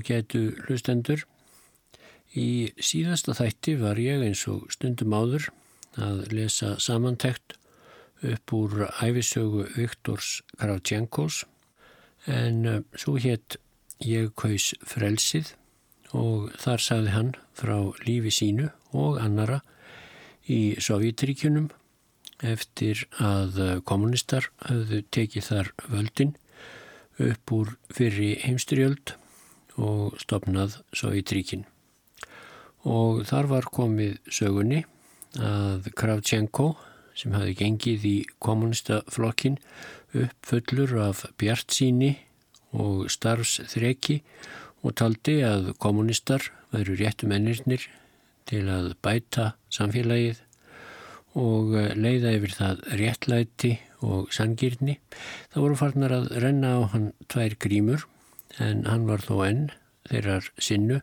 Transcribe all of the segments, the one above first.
ágætu hlustendur. Í síðasta þætti var ég eins og stundum áður að lesa samantekt upp úr æfisögu Viktors Kravtjenkos en uh, svo hétt ég kaus frelsið og þar sagði hann frá lífi sínu og annara í Sovjetríkunum eftir að kommunistar höfðu tekið þar völdin upp úr fyrri heimstyrjöld og stopnað Sovjetríkin. Og þar var komið sögunni að Kravchenko sem hafi gengið í kommunistaflokkin upp fullur af bjart síni og starfsþreki og taldi að kommunistar væru réttu mennirnir til að bæta samfélagið og leiða yfir það réttlæti og sangirni. Það voru farnar að renna á hann tvær grímur en hann var þó enn þeirrar sinnu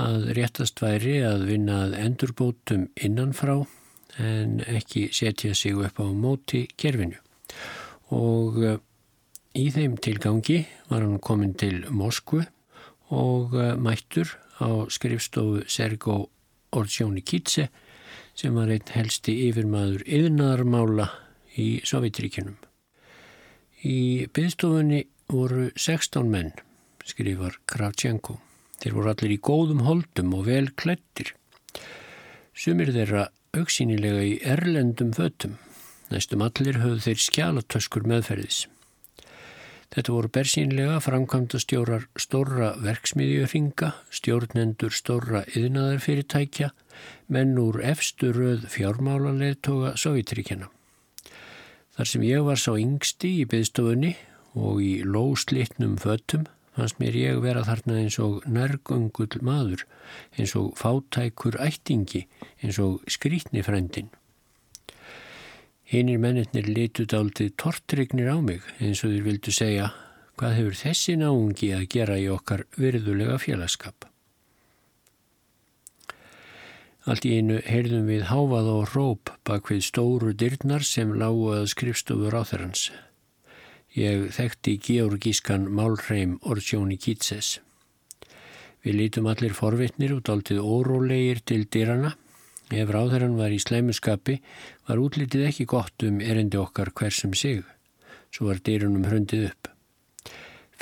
að réttast væri að vinna að endurbótum innanfrá en ekki setja sig upp á móti kerfinu. Og eh, í þeim tilgangi var hann komin til Moskvu og eh, mættur á skrifstofu Sergo Ortsjónikitse sem var einn helsti yfirmaður yfirnaðarmála í Sovjetríkinum. Í byggstofunni voru 16 menn, skrifar Kravchenko. Þeir voru allir í góðum holdum og vel klættir. Sumir þeirra auksínilega í erlendum fötum. Næstum allir höfðu þeir skjálatöskur meðferðis. Þetta voru bersínlega framkvæmda stjórar stóra verksmiðjuringa, stjórnendur stóra yðnaðarfyrirtækja, menn úr efstu röð fjármálanleðtoga Sovjetríkjana. Þar sem ég var sá yngsti í byggstofunni og í lóslitnum föttum fannst mér ég vera þarna eins og nærgöngull maður, eins og fátækur ættingi, eins og skrítnifrændin. Hinnir mennetnir litut aldrei tortrygnir á mig eins og þeir vildu segja hvað hefur þessi náungi að gera í okkar virðulega félagskap. Allt í einu heyrðum við háfað og róp bak við stóru dyrnar sem lágu að skrifstofur á þeirrans. Ég þekkti georgískan málreim Ortsjóni Kítses. Við lítum allir forvitnir út aldrei órólegir til dyrana Ef ráðherran var í sleimuskapi var útlitið ekki gott um erendi okkar hversum sig. Svo var dyrunum hrundið upp.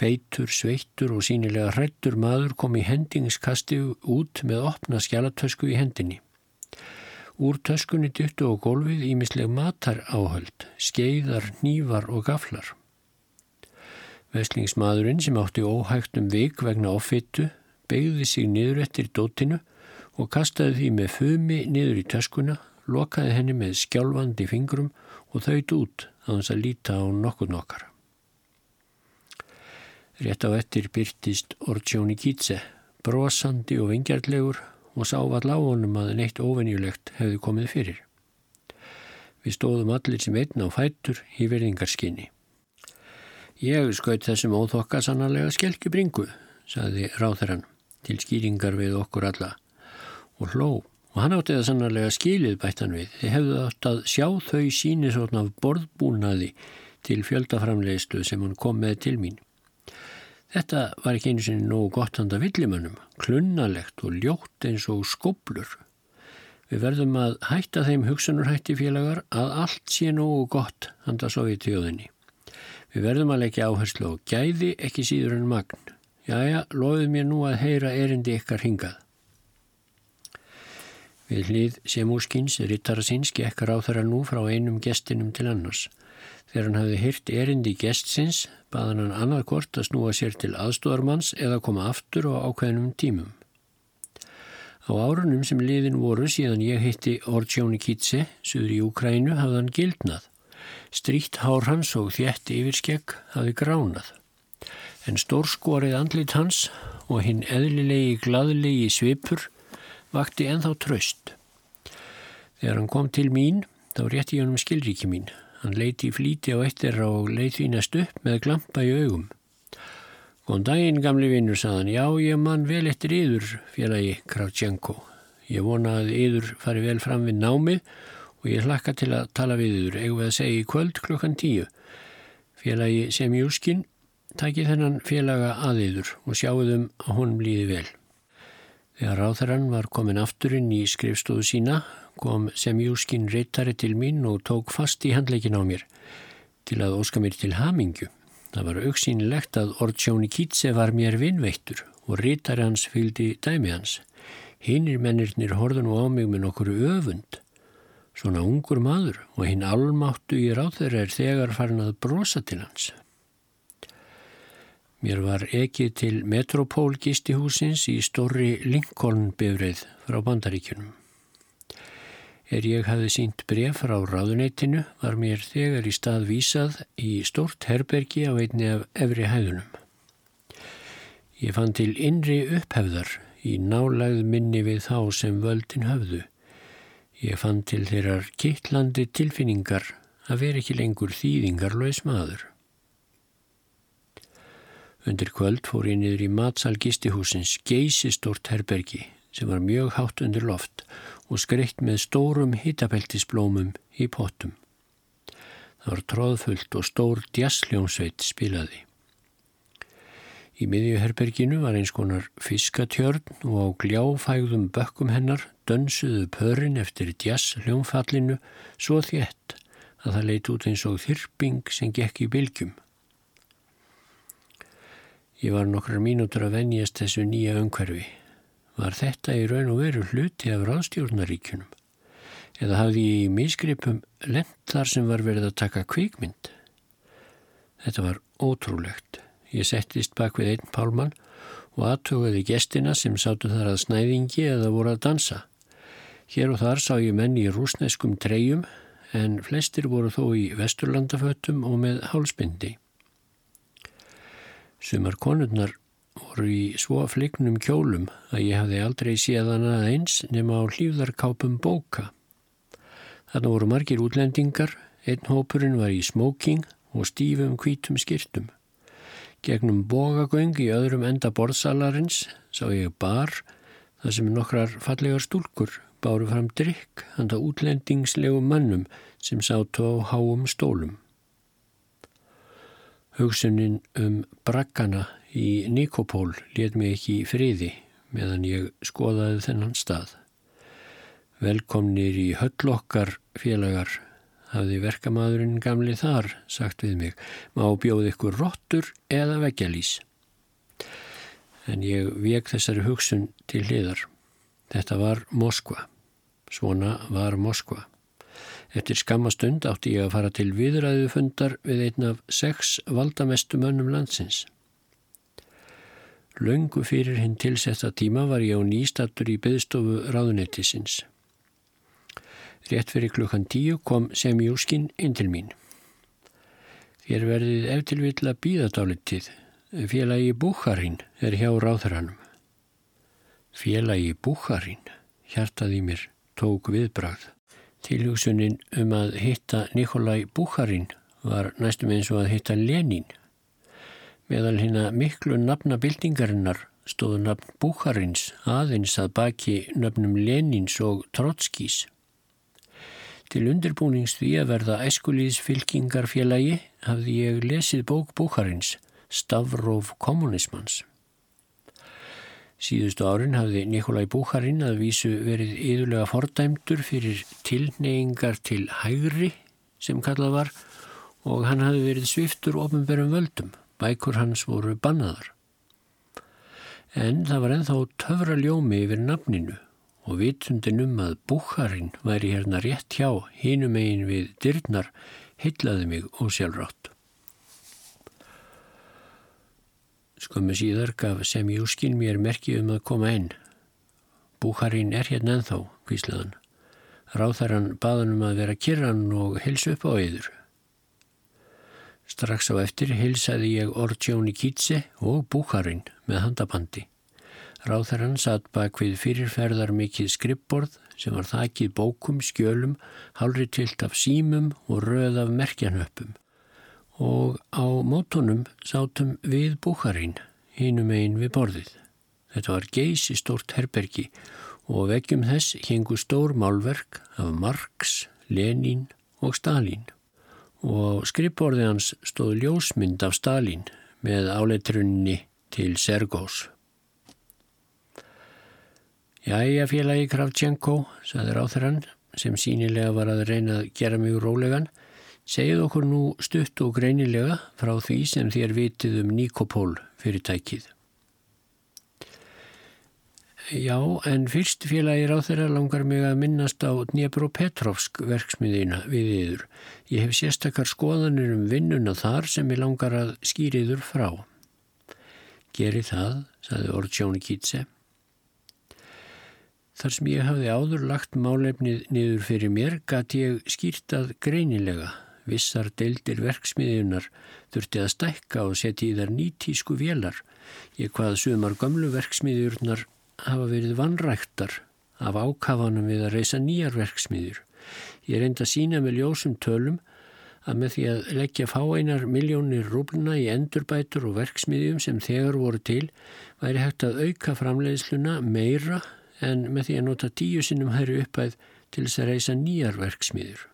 Feitur, sveittur og sínilega hrættur maður kom í hendingskasti út með opna skjálatösku í hendinni. Úr töskunni dyttu á gólfið ímisleg matar áhöld, skeiðar, nývar og gaflar. Veslingsmaðurinn sem átti óhægt um vik vegna ofittu beigði sig niður eftir dótinu og kastaði því með fumi niður í töskuna, lokaði henni með skjálfandi fingrum og þauðt út að hans að líta á nokkur nokkar. Rétt á ettir byrtist Ortsjóni Kítse, brosandi og vingjartlegur og sá all á honum að neitt ofennjulegt hefði komið fyrir. Við stóðum allir sem einn á fættur í verðingarskinni. Ég skaut þessum óþokka sannarlega skelkibringu, saði ráþarann til skýringar við okkur alla og hló og hann átti það sannarlega skilið bættan við. Þið hefðu átt að sjá þau síni svona af borðbúnaði til fjöldaframleiðslu sem hann kom með til mín. Þetta var ekki einu sinni nógu gott handa villimönnum, klunnalegt og ljótt eins og skoblur. Við verðum að hætta þeim hugsanurhætti félagar að allt sé nógu gott handa sovjetjóðinni. Við verðum að leggja áherslu og gæði ekki síður en magn. Jæja, loðið mér nú að heyra erindi ykkar hingað. Við hlið Semúskins, rittara síns, gekkar á þeirra nú frá einum gestinum til annars. Þegar hann hafði hyrt erindi gestsins, baðan hann annarkort að snúa sér til aðstóðarmanns eða koma aftur á ákveðnum tímum. Á árunum sem liðin voru síðan ég hitti Ortsjóni Kitse, suður í Ukrænu, hafði hann gildnað. Stríkt hár hans og þjætti yfirskegg hafði gránað. En stórskorið andlit hans og hinn eðlilegi gladlegi svipur vakti enþá tröst. Þegar hann kom til mín, þá rétti ég hann um skilríki mín. Hann leiti í flíti á eittir og leiti hínast upp með glampa í augum. Góðan daginn, gamli vinnur, saðan. Já, ég mann vel eftir yður, félagi Kravtjenko. Ég vona að yður fari vel fram við námið og ég hlakka til að tala við yður, eigum við að segja í kvöld klukkan tíu. Félagi Semjúskin, takið þennan félaga aðiður og sjáuðum að honum líði vel. Þegar ráþarann var komin afturinn í skrifstóðu sína kom semjúskin reytari til mín og tók fast í handleikin á mér til að óska mér til hamingju. Það var auksínilegt að Ortsjóni Kítse var mér vinnveittur og reytari hans fylgdi dæmi hans. Hinnir mennirnir horðu nú á mig með nokkuru öfund. Svona ungur maður og hinn almáttu í ráþeira er þegar farin að brosa til hans. Mér var ekið til Metropól gistihúsins í stóri Lincoln bifrið frá bandaríkjunum. Er ég hafði sínt bref frá ráðuneytinu var mér þegar í stað vísað í stort herbergi á einni af efri hæðunum. Ég fann til innri upphefðar í nálagð minni við þá sem völdin höfðu. Ég fann til þeirrar kittlandi tilfinningar að vera ekki lengur þýðingarlaus maður. Undir kvöld fór ég niður í matsal gistihúsins geysistort herbergi sem var mjög hátt undir loft og skreitt með stórum hitabeltisblómum í pottum. Það var tróðfullt og stór djassljónsveit spilaði. Í miðjuherberginu var eins konar fiskatjörn og á gljáfægðum bökkum hennar dönsuðu pörin eftir djassljónfallinu svo þétt að það leitt út eins og þyrping sem gekk í bylgjum. Ég var nokkrar mínútur að venjast þessu nýja umhverfi Var þetta í raun og veru hluti af ráðstjórnaríkunum? Eða hafði ég í misgripum lent þar sem var verið að taka kvikmynd? Þetta var ótrúlegt. Ég settist bak við einn pálmann og aðtöguði gestina sem sátu þar að snæðingi eða voru að dansa. Hér og þar sá ég menn í rúsneskum treyjum en flestir voru þó í vesturlandafötum og með hálsbindi. Sumar konurnar voru í svo flignum kjólum að ég hafði aldrei séð hana eins nema á hlýðarkápum bóka. Þarna voru margir útlendingar, einn hópurinn var í smoking og stífum hvítum skirtum. Gegnum bógagöng í öðrum enda borðsalarins sá ég bar þar sem nokkrar fallegar stúlkur báru fram drikk handa útlendingslegu mannum sem sátu á háum stólum. Hugsunin um braggana í Nikopól let mig ekki í friði meðan ég skoðaði þennan stað. Velkomnir í höll-okkar félagar hafði verkamadurinn gamli þar sagt við mig má bjóð ykkur róttur eða veggjalís. En ég vek þessari hugsun til hliðar. Þetta var Moskva. Svona var Moskva. Eftir skammastund átti ég að fara til viðræðufundar við einn af sex valdamestu mönnum landsins. Laungu fyrir hinn tilsetta tíma var ég á nýstattur í byðstofu ráðunettisins. Rétt fyrir klukkan tíu kom semjúskinn inn til mín. Þér verðið eftirvill að býða dálitið. Félagi Búkharinn er hjá ráðhranum. Félagi Búkharinn, hjartaði mér, tók viðbrað. Tilhugsunin um að hitta Nikolai Búkharinn var næstum eins og að hitta Lenin. Meðal hérna miklu nafna bildingarinnar stóðu nafn Búkarins aðeins að baki nafnum Lenins og Trotskís. Til undirbúnings því að verða æskulíðsfylkingarfélagi hafði ég lesið bók Búkarins, Stavróf kommunismans. Síðustu árin hafði Nikolai Búkarinn að vísu verið yðurlega fordæmdur fyrir tilneyingar til hægri sem kallað var og hann hafði verið sviftur ofinberum völdum. Bækur hans voru bannaðar. En það var enþá töfra ljómi yfir nafninu og vitundin um að búkharinn væri hérna rétt hjá hínum eigin við dyrnar hyllaði mig ósjálfrátt. Skömmu síðar gaf semjúskin mér merki um að koma inn. Búkharinn er hérna enþá, hvíslaðan. Ráþarann baðanum að vera kirran og hilsu upp á yður. Strax á eftir hilsaði ég Ortjóni Kítse og Búkarinn með handabandi. Ráþarann satt bak við fyrirferðar mikið skrippborð sem var þakkið bókum, skjölum, hálri tilt af símum og röð af merkjanöppum. Og á mótonum sátum við Búkarinn, hinum einn við borðið. Þetta var geysi stórt herbergi og veggjum þess hengu stór málverk af Marx, Lenin og Stalin og á skrippborði hans stóð ljósmynd af Stalin með áleitrunni til Sergós. Jæja félagi Kravtjenko, saði ráþurann sem sínilega var að reyna að gera mig rólegan, segið okkur nú stutt og greinilega frá því sem þér vitið um Nikopol fyrirtækið. Já, en fyrst félagir á þeirra langar mig að minnast á Dnjepropetrovsk verksmiðina við yður. Ég hef sérstakar skoðanir um vinnuna þar sem ég langar að skýriður frá. Geri það, saði Orðsjóni Kítse. Þar sem ég hafði áður lagt málefnið niður fyrir mér gæti ég skýrtað greinilega. Vissar deildir verksmiðjunar þurfti að stækka og setja í þar nýtísku vélar. Ég hvað sumar gamlu verksmiðjurnar hafa verið vannræktar af ákafanum við að reysa nýjar verksmiðjur. Ég reynda að sína með ljósum tölum að með því að leggja fáeinar miljónir rúbluna í endurbætur og verksmiðjum sem þegar voru til væri hægt að auka framleiðsluna meira en með því að nota tíu sinnum hæri uppæð til þess að reysa nýjar verksmiður.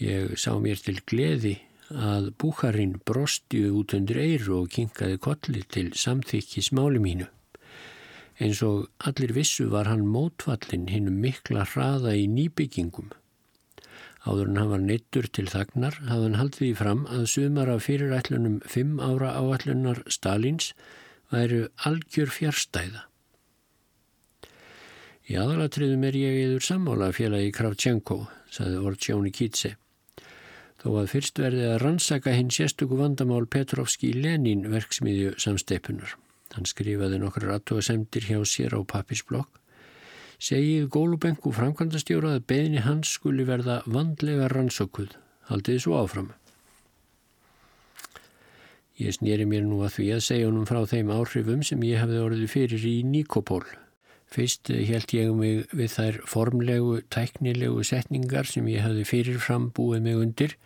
Ég sá mér til gleði að búkarinn brosti út undir eiru og kinkaði kolli til samþykki smáli mínu. Eins og allir vissu var hann mótfallin hinnum mikla hraða í nýbyggingum. Áður en hann var neittur til þagnar hafði hann haldið í fram að sumar af fyrirætlunum fimm ára áallunar Stalins væru algjör fjärstæða. Í aðalatriðum er ég eður sammála félagi Kravtjenko, saði Ortsjóni Kítse. Þó að fyrst verði að rannsaka hinn sérstöku vandamál Petrovski Lenin verksmiðju samsteipunar. Hann skrifaði nokkru rattóasemdir hjá sér á pappisblokk. Segið Gólubengu framkvæmdastjóra að beðni hans skuli verða vandlega rannsókuð. Haldiði svo áfram. Ég snýri mér nú að því að segja honum frá þeim áhrifum sem ég hefði orðið fyrir í Nikopól. Fyrst held ég mig við þær formlegu, tæknilegu setningar sem ég hefði fyrirfram búið mig undir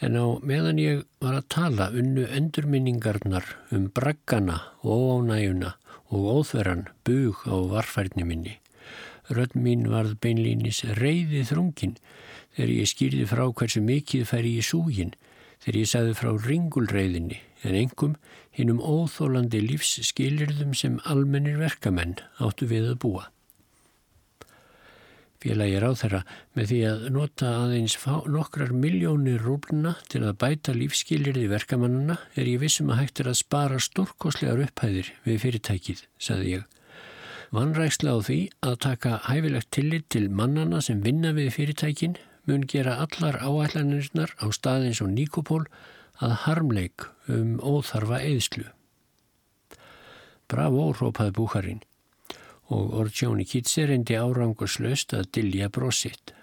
en á meðan ég var að tala unnu endurminningarnar um braggana, óánæguna og óþveran bug á varfærni minni. Rödd mín varð beinlýnis reyði þrungin þegar ég skýrði frá hversu mikið fær ég súgin þegar ég sagði frá ringulreiðinni en engum hinnum óþólandi lífsskilirðum sem almennir verkamenn áttu við að búa. Félagir á þeirra með því að nota aðeins nokkrar miljónir rúbluna til að bæta lífsskilirði verkamannana er ég vissum að hægt er að spara stórkoslegar upphæðir við fyrirtækið, saði ég. Vannræksla á því að taka hæfilegt tillit til mannana sem vinna við fyrirtækin mun gera allar áætlanirnar á staðins og Nikopól að harmleik um óþarfa eðslu. Bravo, rópaði búkarinn og Orðsjóni Kitsi reyndi árangurslaust að dilja brositt.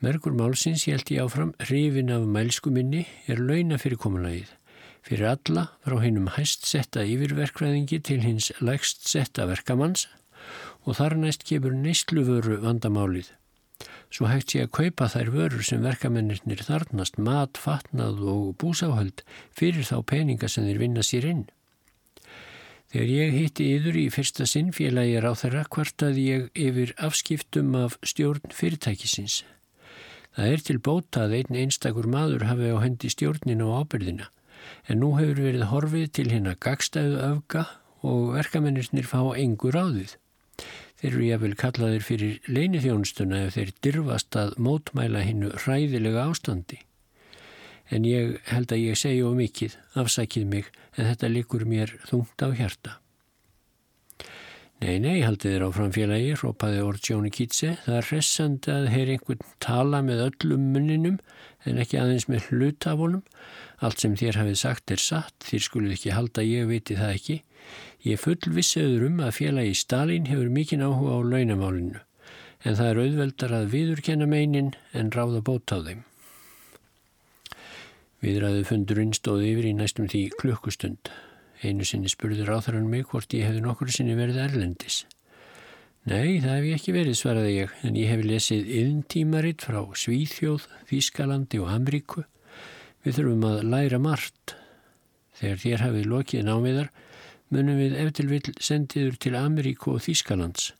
Mergur málsins held ég áfram hrifin af mælskuminni er launa fyrir komunlægið. Fyrir alla frá hennum hæst setta yfirverkvæðingi til hins lægst setta verkamanns og þar næst gefur neistluvöru vandamálið. Svo hægt sé að kaupa þær vörur sem verkamennir þarnast, mat, fatnað og búsáhald fyrir þá peninga sem þeir vinna sér inn. Þegar ég hitti yður í fyrsta sinn félagir á þeirra kvartaði ég yfir afskiptum af stjórn fyrirtækisins. Það er til bóta að einn einstakur maður hafi á hendi stjórnin og ábyrðina en nú hefur verið horfið til hérna gagstæðu öfga og verkamennir fá engur áðið. Þeir eru jáfnvel kallaðir fyrir leinithjónstuna ef þeir dirfast að mótmæla hinnu hræðilega ástandi. En ég held að ég segja of mikið, afsækið mig, en þetta likur mér þungt á hjarta. Nei, nei, haldið þér á framfélagi, rópaði Orðsjóni Kítse. Það er hressandi að heyr einhvern tala með öllum munninum en ekki aðeins með hlutafonum. Allt sem þér hafið sagt er satt, þér skuluð ekki halda, ég viti það ekki. Ég fullvissaður um að félagi Stalin hefur mikinn áhuga á launamálinu en það er auðveldar að viðurkenna meinin en ráða bót á þeim. Viðræðu fundurinn stóði yfir í næstum því klukkustund. Einu sinni spurði ráþarann mig hvort ég hefði nokkur sinni verið erlendis. Nei, það hef ég ekki verið, svaraði ég, en ég hef lesið yðntímaritt frá Svíþjóð, Þískalandi og Amríku. Við þurfum að læra margt. Þegar þér hafið lokið námiðar, munum við eftir vil sendiður til Ameríku og Þískalands.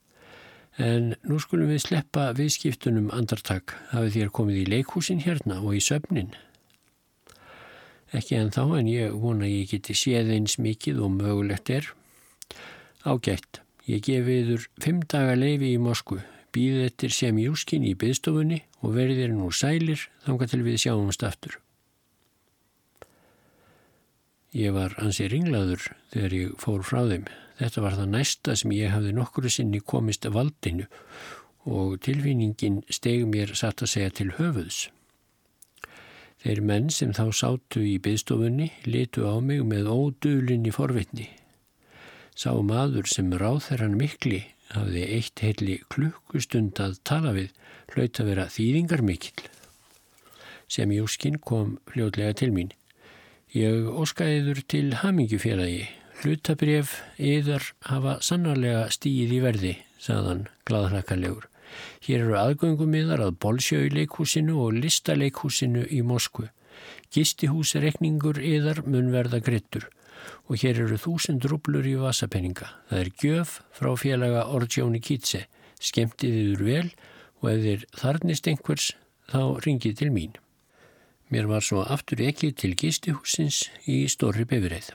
En nú skulum við sleppa viðskiptunum andartak hafið þér komið í leikhúsin hérna og í söfnin. Ekki en þá en ég vona ég geti séð eins mikið og mögulegt er. Ágætt, ég gefi yfir fimm daga leifi í Moskvu, býðið eftir sem júskin í byðstofunni og verðir nú sælir þanga til við sjáumst aftur. Ég var ansi ringlaður þegar ég fór frá þeim. Þetta var það næsta sem ég hafði nokkru sinni komist valdinu og tilvinningin steg mér satt að segja til höfuðs. Þeir menn sem þá sátu í byðstofunni litu á mig með ódulinni forvitni. Sá maður sem ráð þeirran mikli hafði eitt heitli klukkustund að tala við hlaut að vera þýðingar mikill. Sem Jóskinn kom fljóðlega til mín. Ég óskæður til hamingjufélagi. Hlutabref yðar hafa sannarlega stíð í verði, saðan gladhrakalegur. Hér eru aðgöngumiðar að Bolsjöuleikhúsinu og Listaleikhúsinu í Moskvu. Gistihúsrekningur yðar mun verða grittur og hér eru þúsund rublur í vasapenninga. Það er gjöf frá félaga Orgjóni Kítse. Skemtið yfir vel og ef þér þarnist einhvers þá ringið til mín. Mér var svo aftur ekki til gistihúsins í Stórri Befrið.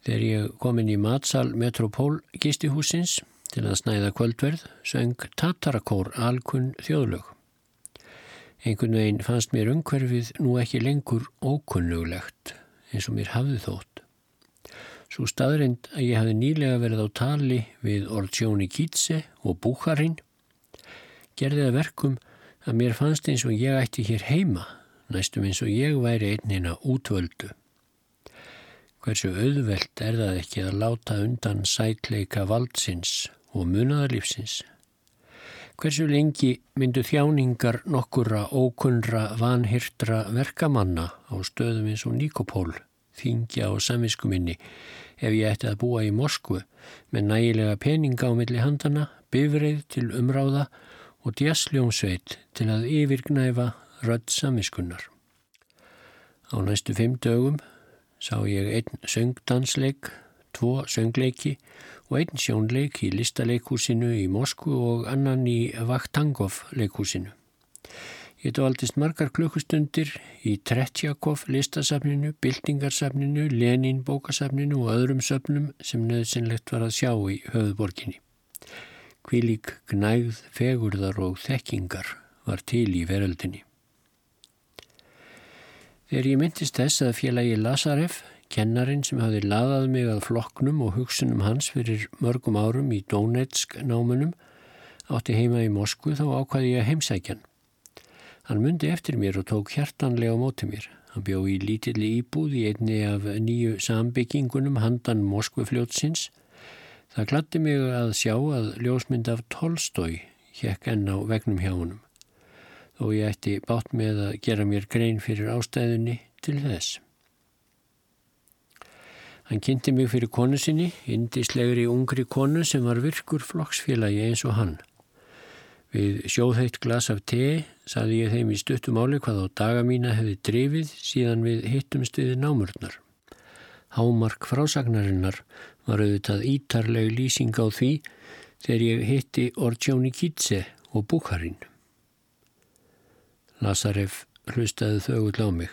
Þegar ég kom inn í matsal Metropól gistihúsins til að snæða kvöldverð söng Tatarakór alkunn þjóðlög. Einhvern veginn fannst mér umhverfið nú ekki lengur ókunnuglegt eins og mér hafði þótt. Svo staðrind að ég hafði nýlega verið á tali við Ortsjóni Kítse og Búkarinn gerði það verkum að mér fannst eins og ég ætti hér heima næstum eins og ég væri einnina útvöldu. Hversu auðvelt er það ekki að láta undan sætleika valdsins og munaðarlífsins? Hversu lengi myndu þjáningar nokkura ókunra vanhyrtra verkamanna á stöðum eins og Nikopól, þingja og samviskuminni ef ég ætti að búa í Moskvu með nægilega peninga á milli handana, bifreið til umráða og djassljómsveit til að yfirgnæfa rödd samiskunnar. Á næstu fimm dögum sá ég einn söngdansleik, tvo söngleiki og einn sjónleik í listaleikúsinu í Moskvu og annan í Vakhtangov leikúsinu. Ég dvaldist margar klukkustundir í Tretjakov listasafninu, Bildingarsafninu, Lenin bókasafninu og öðrum söfnum sem nöðsynlegt var að sjá í höfuborginni. Kvílík gnægð, fegurðar og þekkingar var til í veröldinni. Þegar ég myndist þess að félagi Lazarev, kennarin sem hafi laðað mig að flokknum og hugsunum hans fyrir mörgum árum í Donetsk námunum, átti heima í Moskvu þá ákvaði ég að heimsækjan. Hann myndi eftir mér og tók hjartanlega á móti mér. Hann bjó í lítilli íbúð í einni af nýju sambyggingunum handan Moskvufljótsins. Það glatti mig að sjá að ljósmynd af Tolstói hjekk enn á vegnum hjá honum og ég ætti bátt með að gera mér grein fyrir ástæðunni til þess. Hann kynnti mig fyrir konu sinni, indislegri ungri konu sem var virkur flokksfélagi eins og hann. Við sjóðheitt glas af te saði ég þeim í stuttumáli hvað á daga mína hefði drifið síðan við hittumst við námurnar. Hámark frásagnarinnar var auðvitað ítarleg lýsing á því þegar ég hitti Ortsjóni Kítse og Búkarinn. Lazarev hlustaði þögull á mig.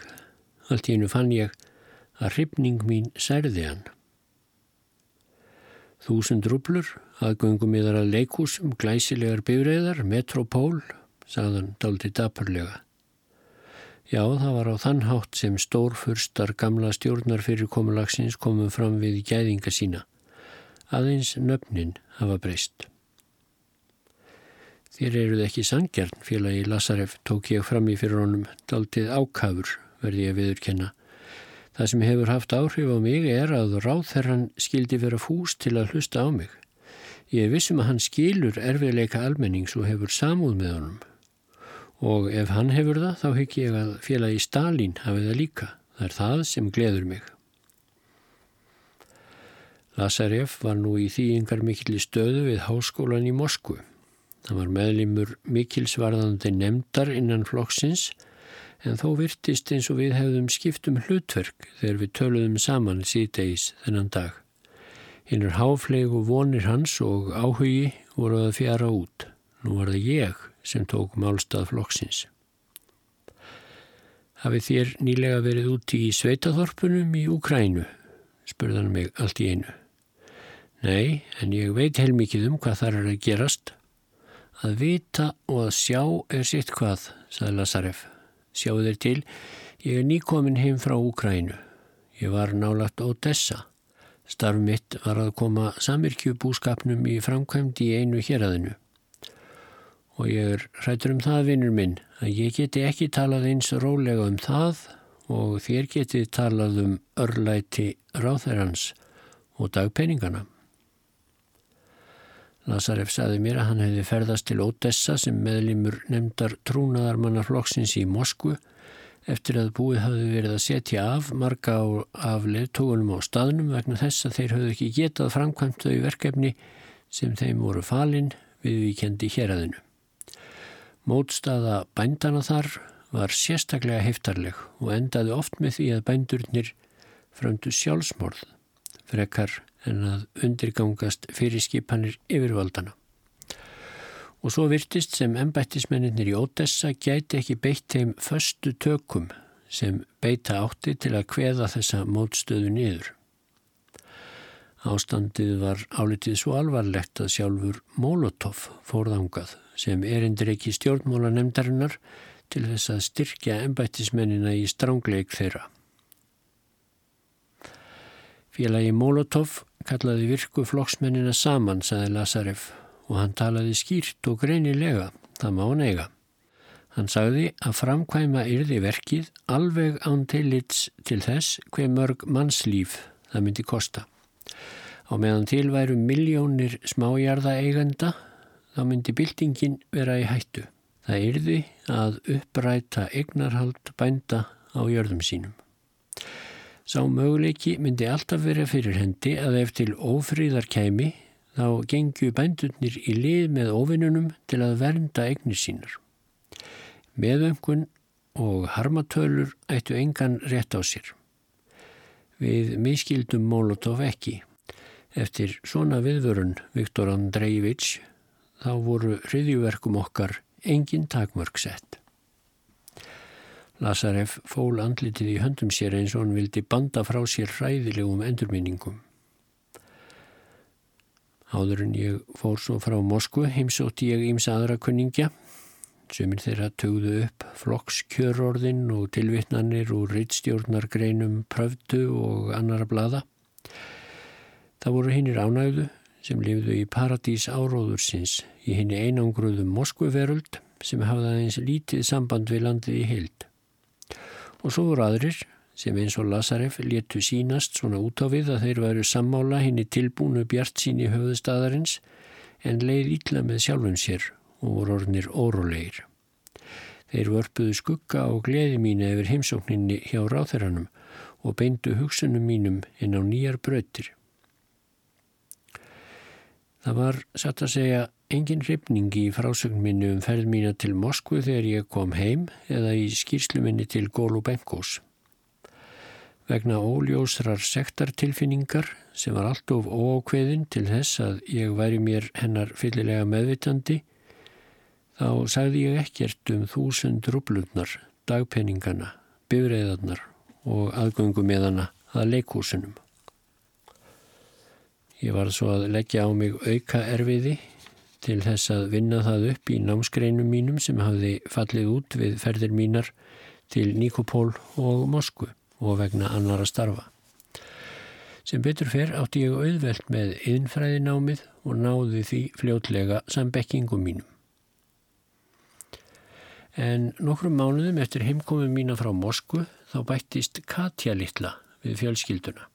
Allt í hennu fann ég að hrifning mín særði hann. Þúsund rublur, aðgöngum yðar að leikúsum, glæsilegar bifræðar, metropól, sagðan daldi dapurlega. Já, það var á þann hátt sem stórfurstar gamla stjórnar fyrir komulagsins komum fram við gæðinga sína. Aðeins nöfnin hafa breyst. Þér eruð ekki sangjarn, félagi Lazarev, tók ég fram í fyrir honum, daldið ákafur, verði ég viðurkenna. Það sem hefur haft áhrif á mig er að ráðherran skildi vera fús til að hlusta á mig. Ég vissum að hann skilur erfiðleika almennings og hefur samúð með honum. Og ef hann hefur það, þá hygg ég að félagi Stalin hafi það líka. Það er það sem gleður mig. Lazarev var nú í þýingar mikil stöðu við háskólan í Moskvu. Það var meðlimur mikilsvarðandi nefndar innan flokksins en þó virtist eins og við hefðum skiptum hlutverk þegar við töluðum saman síðdeis þennan dag. Hinnur háflegu vonir hans og áhugi voru að fjara út. Nú var það ég sem tók málstað flokksins. Hafið þér nýlega verið úti í sveitaþorpunum í Úkrænu? spurðan mig allt í einu. Nei, en ég veit heilmikið um hvað þar er að gerast. Að vita og að sjá er sitt hvað, saði Lazarev. Sjáu þeir til, ég er nýkomin heim frá Úkrænu. Ég var nálagt Odessa. Starf mitt var að koma samirkjubúskapnum í framkvæmd í einu héræðinu. Og ég er hrættur um það, vinnur minn, að ég geti ekki talað eins rólega um það og þér geti talað um örlæti ráþærans og dagpenningana. Lazarev saði mér að hann hefði ferðast til Odessa sem meðlimur nefndar trúnaðarmannarflokksins í Moskvu eftir að búið hafði verið að setja af marga af leðtógunum á staðnum vegna þess að þeir hafði ekki getað framkvæmt þau verkefni sem þeim voru falin við víkendi héræðinu. Mótstaða bændana þar var sérstaklega heftarleg og endaði oft með því að bændurnir fröndu sjálfsmorð frekar en að undirgangast fyrir skipanir yfirvaldana. Og svo virtist sem ennbættismenninir í Ódessa gæti ekki beitt þeim föstu tökum sem beita átti til að kveða þessa mótstöðu niður. Ástandið var álitið svo alvarlegt að sjálfur Molotov fórðangað sem erindir ekki stjórnmóla nefndarinnar til þess að styrkja ennbættismennina í strángleik þeirra. Félagi Molotov kallaði virku flokksmennina saman, saði Lazarev, og hann talaði skýrt og greinilega, það má neyga. Hann sagði að framkvæma yrði verkið alveg án tillits til þess hver mörg mannslíf það myndi kosta. Á meðan til væru miljónir smájarða eigenda, þá myndi byltingin vera í hættu. Það yrði að uppræta eignarhald bænda á jörðum sínum. Sá möguleiki myndi alltaf vera fyrir hendi að ef til ófríðar kæmi þá gengju bændurnir í lið með ofinnunum til að vernda eignir sínar. Meðöngun og harmatölur ættu engan rétt á sér. Við miskildum Molotov ekki. Eftir svona viðvörun Viktor Andrejević þá voru hriðjuverkum okkar engin takmörg Lazarev fól andlitið í höndum sér eins og hann vildi banda frá sér hræðilegum endurminningum. Áður en ég fór svo frá Moskvu heimsótti ég íms aðra kunningja sem þeirra tögðu upp flokkskjörorðin og tilvittnanir úr rittstjórnargreinum pröfdu og annara blada. Það voru hinnir ánægðu sem lifðu í paradís áróðursins í henni einangruðum Moskvuveröld sem hafði aðeins lítið samband við landið í heild. Og svo voru aðrir sem eins og Lazarev letu sínast svona út á við að þeir væru sammála henni tilbúnu bjart sín í höfuðstaðarins en leið ítla með sjálfum sér og voru orðnir órólegir. Þeir vörpuðu skugga og gleði mínu yfir heimsókninni hjá ráþeranum og beindu hugsunum mínum inn á nýjar bröttir. Það var satt að segja engin hrifningi í frásögn minni um ferð mína til Moskvu þegar ég kom heim eða í skýrslu minni til Golubenkos. Vegna óljósrar sektartilfinningar sem var allt of óákveðin til þess að ég væri mér hennar fyllilega meðvitandi þá sagði ég ekkert um þúsund rublutnar, dagpenningana, bifræðarnar og aðgöngum með hana að leikúsunum. Ég var svo að leggja á mig auka erfiði til þess að vinna það upp í námsgreinum mínum sem hafði fallið út við ferðir mínar til Nikopól og Moskvu og vegna annara starfa. Sem betur fer átti ég auðvelt með innfræðinámið og náði því fljótlega sambekkingum mínum. En nokkrum mánuðum eftir heimkomum mína frá Moskvu þá bættist Katja Littla við fjölskylduna.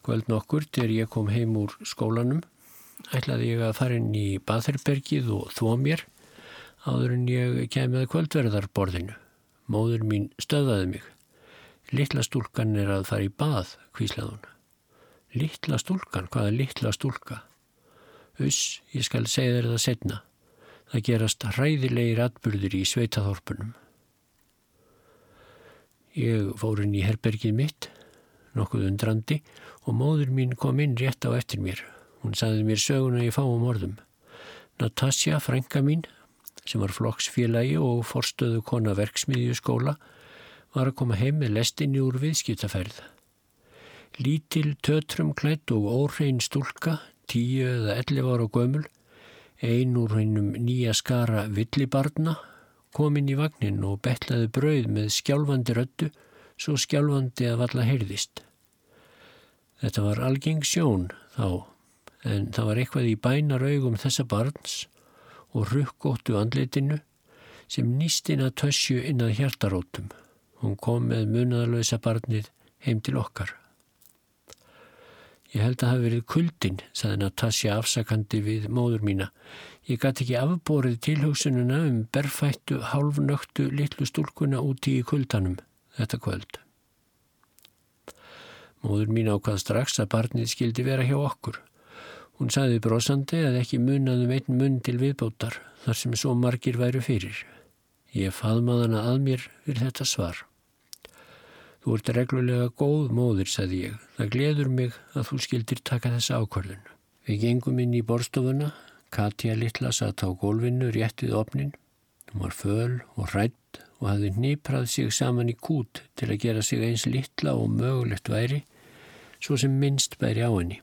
Kvöld nokkur til ég kom heim úr skólanum ætlaði ég að fara inn í Batherbergið og þvó mér áður en ég kemið kvöldverðarborðinu. Móður mín stöðaði mig. Littla stúlkan er að fara í bað, hvíslaði hún. Littla stúlkan? Hvaða littla stúlka? Uss, ég skal segja þér það setna. Það gerast hræðilegir atbyrðir í sveitaþorpunum. Ég fór inn í herbergið mitt, nokkuð undrandi og móður mín kom inn rétt á eftir mér. Hún saði mér söguna í fáum orðum. Natasja, frænka mín, sem var flokksfélagi og forstöðu kona verksmiðjuskóla, var að koma heim með lestinni úr viðskiptaferð. Lítil, tötrum klætt og óhrein stúlka, tíu eða elli var á gömul, ein úr hennum nýja skara villibarna, kom inn í vagnin og betlaði brauð með skjálfandi röttu, svo skjálfandi að valla heyrðist. Þetta var algeng sjón þá, en það var eitthvað í bænar augum þessa barns og rukkóttu andlitinu sem nýst inn að tösju inn að hjartarótum. Hún kom með munaðalösa barnið heim til okkar. Ég held að það hafi verið kuldin, saði Natasja afsakandi við móður mína. Ég gæti ekki afborið tilhugsununa um berfættu, hálfnöktu, litlu stúlkuna úti í kuldanum þetta kvöld. Móður mín ákvað strax að barnið skildi vera hjá okkur. Hún saði brosandi að ekki munaðum einn mun til viðbótar þar sem svo margir væru fyrir. Ég faðmaði hana að mér fyrir þetta svar. Þú ert reglulega góð móður, saði ég. Það gleður mig að þú skildir taka þessa ákvörðun. Við gengum inn í borstofuna. Katja Littla satt á gólfinu rétt við opnin. Hún var föl og rætt og hafði nýprað sig saman í kút til að gera sig eins litla og mögulegt væri svo sem minnst bæri á henni.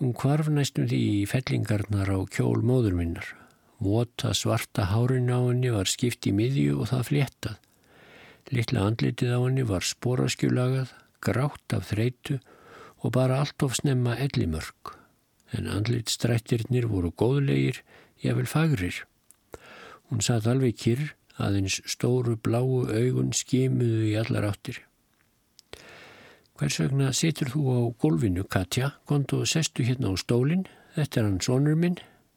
Hún kvarf næstum því í fellingarnar á kjól móður minnar. Vota svarta hárin á henni var skipt í miðju og það fléttað. Littla andlitið á henni var sporaskjulagað, grátt af þreitu og bara allt of snemma ellimörk. En andlitstrættirnir voru góðlegir, jável fagrir. Hún satt alveg kyrr, aðeins stóru bláu augun skimuðu í allar áttir. Hvers vegna situr þú á gólfinu, Katja? Kontu og sestu hérna á stólinn. Þetta er hann sonur minn,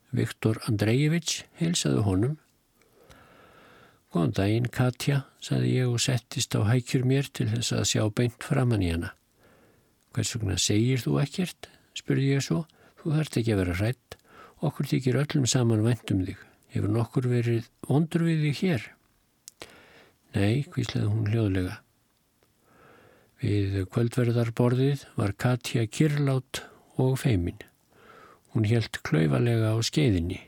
Viktor Andrejević, heilsaðu honum. Góðan daginn, Katja, saði ég og settist á hækjur mér til þess að sjá beint framann í hana. Hvers vegna segir þú ekkert? spurði ég svo. Þú þarft ekki að vera hrætt. Okkur þykir öllum saman vendum þig. Hefur nokkur verið vondur við þig hér? Nei, hvíslaði hún hljóðlega. Við kvöldverðarborðið var Katja kyrlátt og feimin. Hún helt klauvalega á skeiðinni.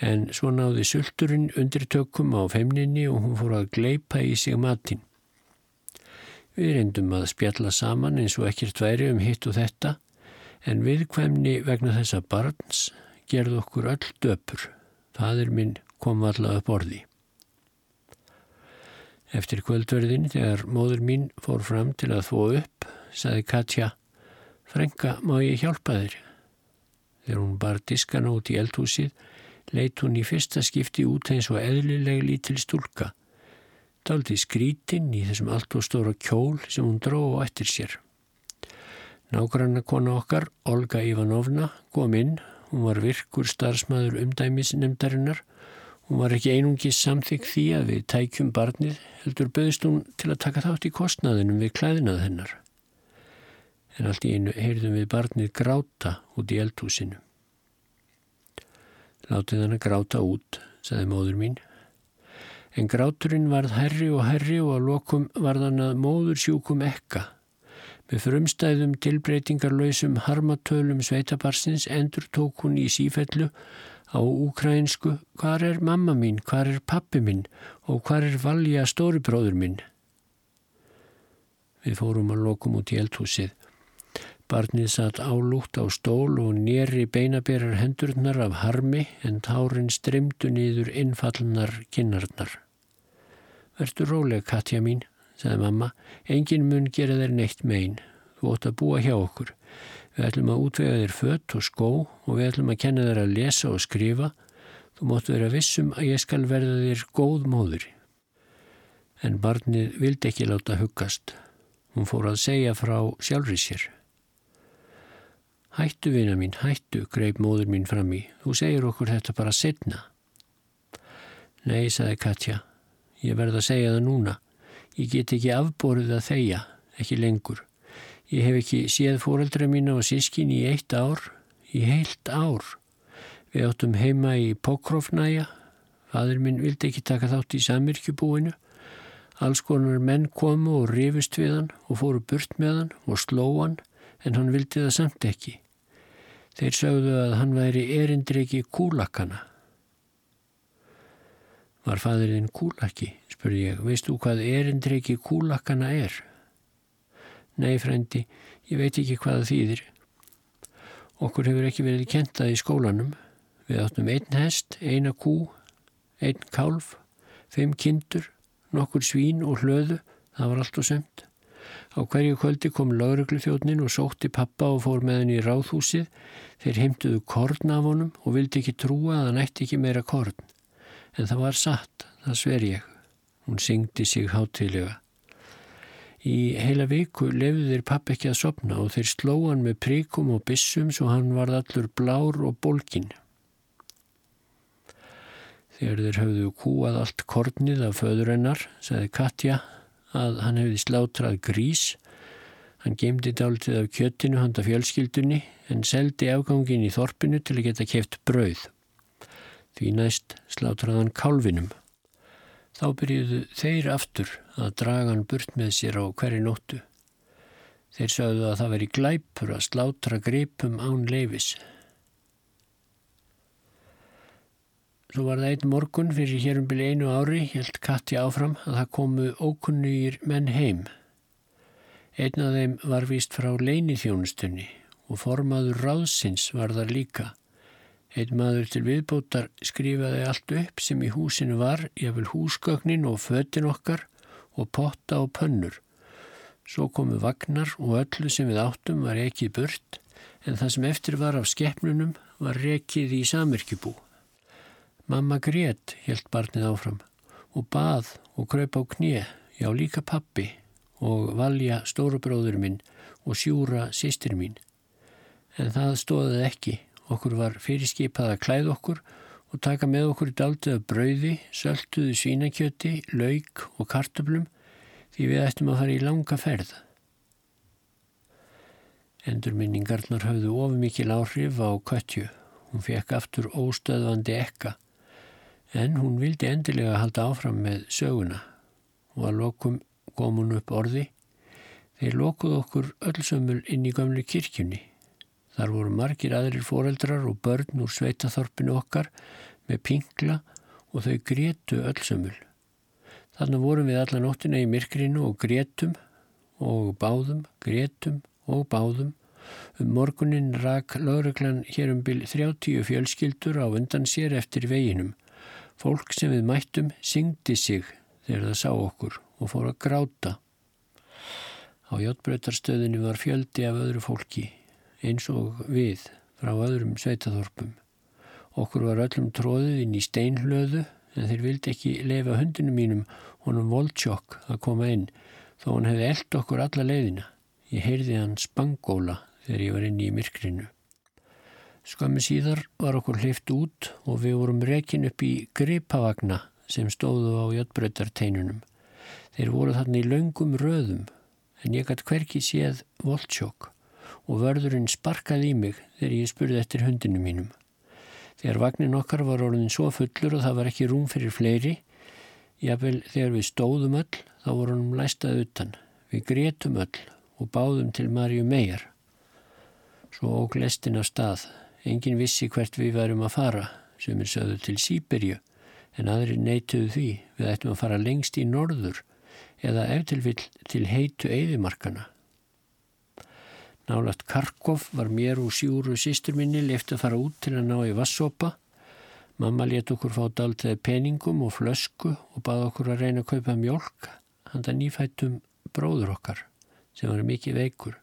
En svo náði sulturinn undir tökum á feimninni og hún fór að gleipa í sig matinn. Við reyndum að spjalla saman eins og ekkert væri um hitt og þetta, en viðkvæmni vegna þessa barns gerð okkur öll döpur. Fadur minn kom alltaf upp orði. Eftir kvöldverðin þegar móður mín fór fram til að þó upp, saði Katja, Frenka, má ég hjálpa þér? Þegar hún bar diskana út í eldhúsið, leitt hún í fyrsta skipti út eins og eðlileg lítil stúlka. Daldi skrítinn í þessum allt og stóra kjól sem hún dró á eftir sér. Nágranna kona okkar, Olga Ivanovna, kom inn. Hún var virkur starfsmæður umdæmisnemdarinnar Hún var ekki einungis samþygg því að við tækjum barnið, heldur böðist hún til að taka þátt í kostnaðinum við klæðinað hennar. En allt í einu heyrðum við barnið gráta út í eldhúsinu. Látið hann að gráta út, saði móður mín. En gráturinn varð herri og herri og að lokum varð hann að móður sjúkum ekka. Með frumstæðum tilbreytingarlausum harmatölum sveitabarsins endur tók hún í sífellu á úkrænsku hvar er mamma mín, hvar er pappi mín og hvar er valja stóribróður mín. Við fórum að lokum út í eldhúsið. Barnið satt álúgt á stól og nýri beinaberar hendurnar af harmi en tárin strimdu niður innfallnar kinnarnar. Vertu róleg, Katja mín, sagði mamma. Engin mun gera þér neitt megin. Þú ótt að búa hjá okkur. Við ætlum að útvega þér fött og skó og við ætlum að kenna þér að lesa og skrifa. Þú móttu vera vissum að ég skal verða þér góð móður. En barnið vildi ekki láta huggast. Hún fór að segja frá sjálfri sér. Hættu vina mín, hættu, greip móður mín fram í. Þú segir okkur þetta bara setna. Nei, saði Katja. Ég verða að segja það núna. Ég get ekki afborið að þeia, ekki lengur. Ég hef ekki séð fóreldra mína og sískin í eitt ár, í heilt ár. Við áttum heima í Pokrofnæja. Fadur minn vildi ekki taka þátt í samirkjubúinu. Alls konar menn komu og rifist við hann og fóru burt með hann og sló hann en hann vildi það samt ekki. Þeir sögðu að hann væri erindriki kúlakana. Var fadurinn kúlakki, spurði ég. Veistu hvað erindreiki kúlakkana er? Nei, frendi, ég veit ekki hvað það þýðir. Okkur hefur ekki verið kentað í skólanum. Við áttum einn hest, eina kú, einn kálf, fimm kindur, nokkur svín og hlöðu. Það var allt og sömt. Á hverju kvöldi kom lauruglufjónin og sótti pappa og fór með henni í ráðhúsið. Þeir heimtuðu korn af honum og vildi ekki trúa að hann ætti ekki meira korn en það var satt, það sver ég. Hún syngdi sig hátilega. Í heila viku lefðu þeir papp ekki að sopna og þeir slóan með príkum og bissum svo hann var allur blár og bólkin. Þegar þeir höfðu kúað allt kornið af föðurennar, sagði Katja að hann hefði slátrað grís. Hann gemdi dáltið af kjöttinu handa fjölskyldunni en seldi afgangin í þorpinu til að geta keft brauð því næst slátraðan kálvinum. Þá byrjuðu þeir aftur að draga hann burt með sér á hverju nóttu. Þeir sögðu að það veri glæpur að slátra gripum án leifis. Svo var það einn morgun fyrir hérum byrju einu ári, held Katti áfram að það komu ókunnugir menn heim. Einn af þeim var víst frá leinithjónustunni og formaður ráðsins var þar líka. Einn maður til viðbótar skrifaði allt upp sem í húsinu var, jáfnvel húsgögnin og fötin okkar og potta og pönnur. Svo komu vagnar og öllu sem við áttum var rekið burt en það sem eftir var af skeppnunum var rekið í samirkjubú. Mamma grét, helt barnið áfram, og bað og kröp á knið, já líka pappi og valja stórubróður minn og sjúra sýstir mín. En það stóðið ekki Okkur var fyrirskipað að klæða okkur og taka með okkur í daldið af brauði, sölduðu svínakjöti, lauk og kartöblum því við ættum að fara í langa ferð. Endurminningarnar höfðu ofumikil áhrif á köttju. Hún fekk aftur óstöðvandi ekka en hún vildi endilega halda áfram með söguna og að lokum kom hún upp orði. Þeir lokuð okkur öllsömmul inn í gamlu kirkjunni. Þar voru margir aðrir foreldrar og börn úr sveitaþorpinu okkar með pingla og þau grétu öllsömmul. Þannig vorum við alla nóttina í myrkrinu og grétum og báðum, grétum og báðum. Um morgunin rak lauruglan hér um byl 30 fjölskyldur á undan sér eftir veginum. Fólk sem við mættum syngdi sig þegar það sá okkur og fór að gráta. Á hjáttbreytarstöðinu var fjöldi af öðru fólki eins og við frá öðrum sveitaþorpum. Okkur var öllum tróðið inn í steinhlöðu en þeir vildi ekki lefa hundinu mínum honum voldsjokk að koma inn þó hann hefði eld okkur alla leiðina. Ég heyrði hann spangóla þegar ég var inn í myrkrinu. Skömmi síðar var okkur hlift út og við vorum rekin upp í gripavagna sem stóðu á jöttbröytarteinunum. Þeir voru þarna í laungum röðum en ég gæti hverki séð voldsjokk og vörðurinn sparkaði í mig þegar ég spurði eftir hundinu mínum. Þegar vagnin okkar var orðin svo fullur og það var ekki rúm fyrir fleiri, jáfnvel þegar við stóðum öll þá voru hann læstað utan. Við gretum öll og báðum til Marju Meijar. Svo óg lestin af stað. Engin vissi hvert við værum að fara, sem er sögðu til Sýberju, en aðri neituðu því við ættum að fara lengst í norður eða eftirvill til heitu eigðimarkana. Nálagt Karkov var mér og sjúru sýstur minni lefti að fara út til að ná í vassopa. Mamma let okkur fá daldið peningum og flösku og bað okkur að reyna að kaupa mjölk handa nýfættum bróður okkar sem var mikið veikur.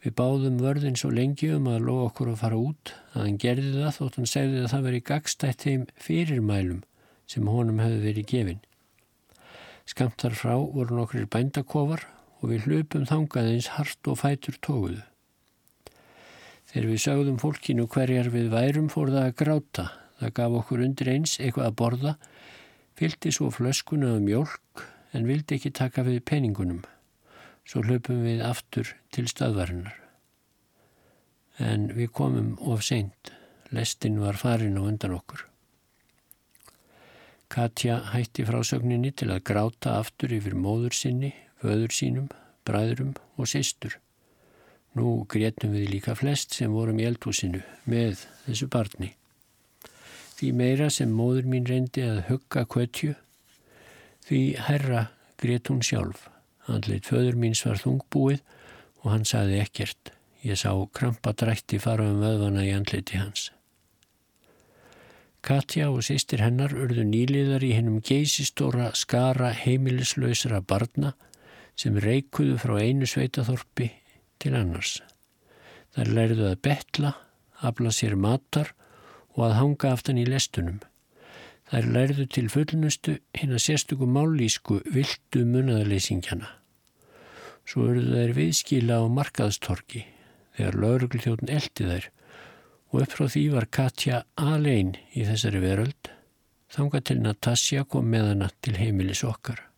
Við báðum vörðin svo lengi um að lofa okkur að fara út að hann gerði það þótt hann segði að það veri gagstætt þeim fyrirmælum sem honum hefði verið gefin. Skamt þar frá voru nokkur bændakofar og við hlupum þangað eins hart og fætur tóguðu. Þegar við sögðum fólkinu hverjar við værum fór það að gráta. Það gaf okkur undir eins eitthvað að borða, fylgdi svo flöskuna um mjölk en vildi ekki taka við peningunum. Svo hlupum við aftur til stöðvarinnar. En við komum of seint. Lestin var farin á undan okkur. Katja hætti frásögninni til að gráta aftur yfir móður sinni föður sínum, bræðurum og sýstur. Nú grétum við líka flest sem vorum í eldhúsinu með þessu barni. Því meira sem móður mín reyndi að hugga kvötju, því herra greitt hún sjálf. Andleit föður míns var þungbúið og hann saði ekkert. Ég sá krampadrætti fara um vöðvana í andleiti hans. Katja og sýstir hennar urðu nýliðar í hennum geysistóra skara heimilislausra barna sem reikuðu frá einu sveitaþorpi til annars. Þar læriðu að betla, afla sér matar og að hanga aftan í lestunum. Þær læriðu til fullnustu hinn að sérstöku mállísku viltu munnaðarleysingjana. Svo urðu þær viðskila á markaðstorki þegar lauruglþjóðin eldi þær og upp frá því var Katja alein í þessari veröld þanga til Natasja kom með hana til heimilis okkar.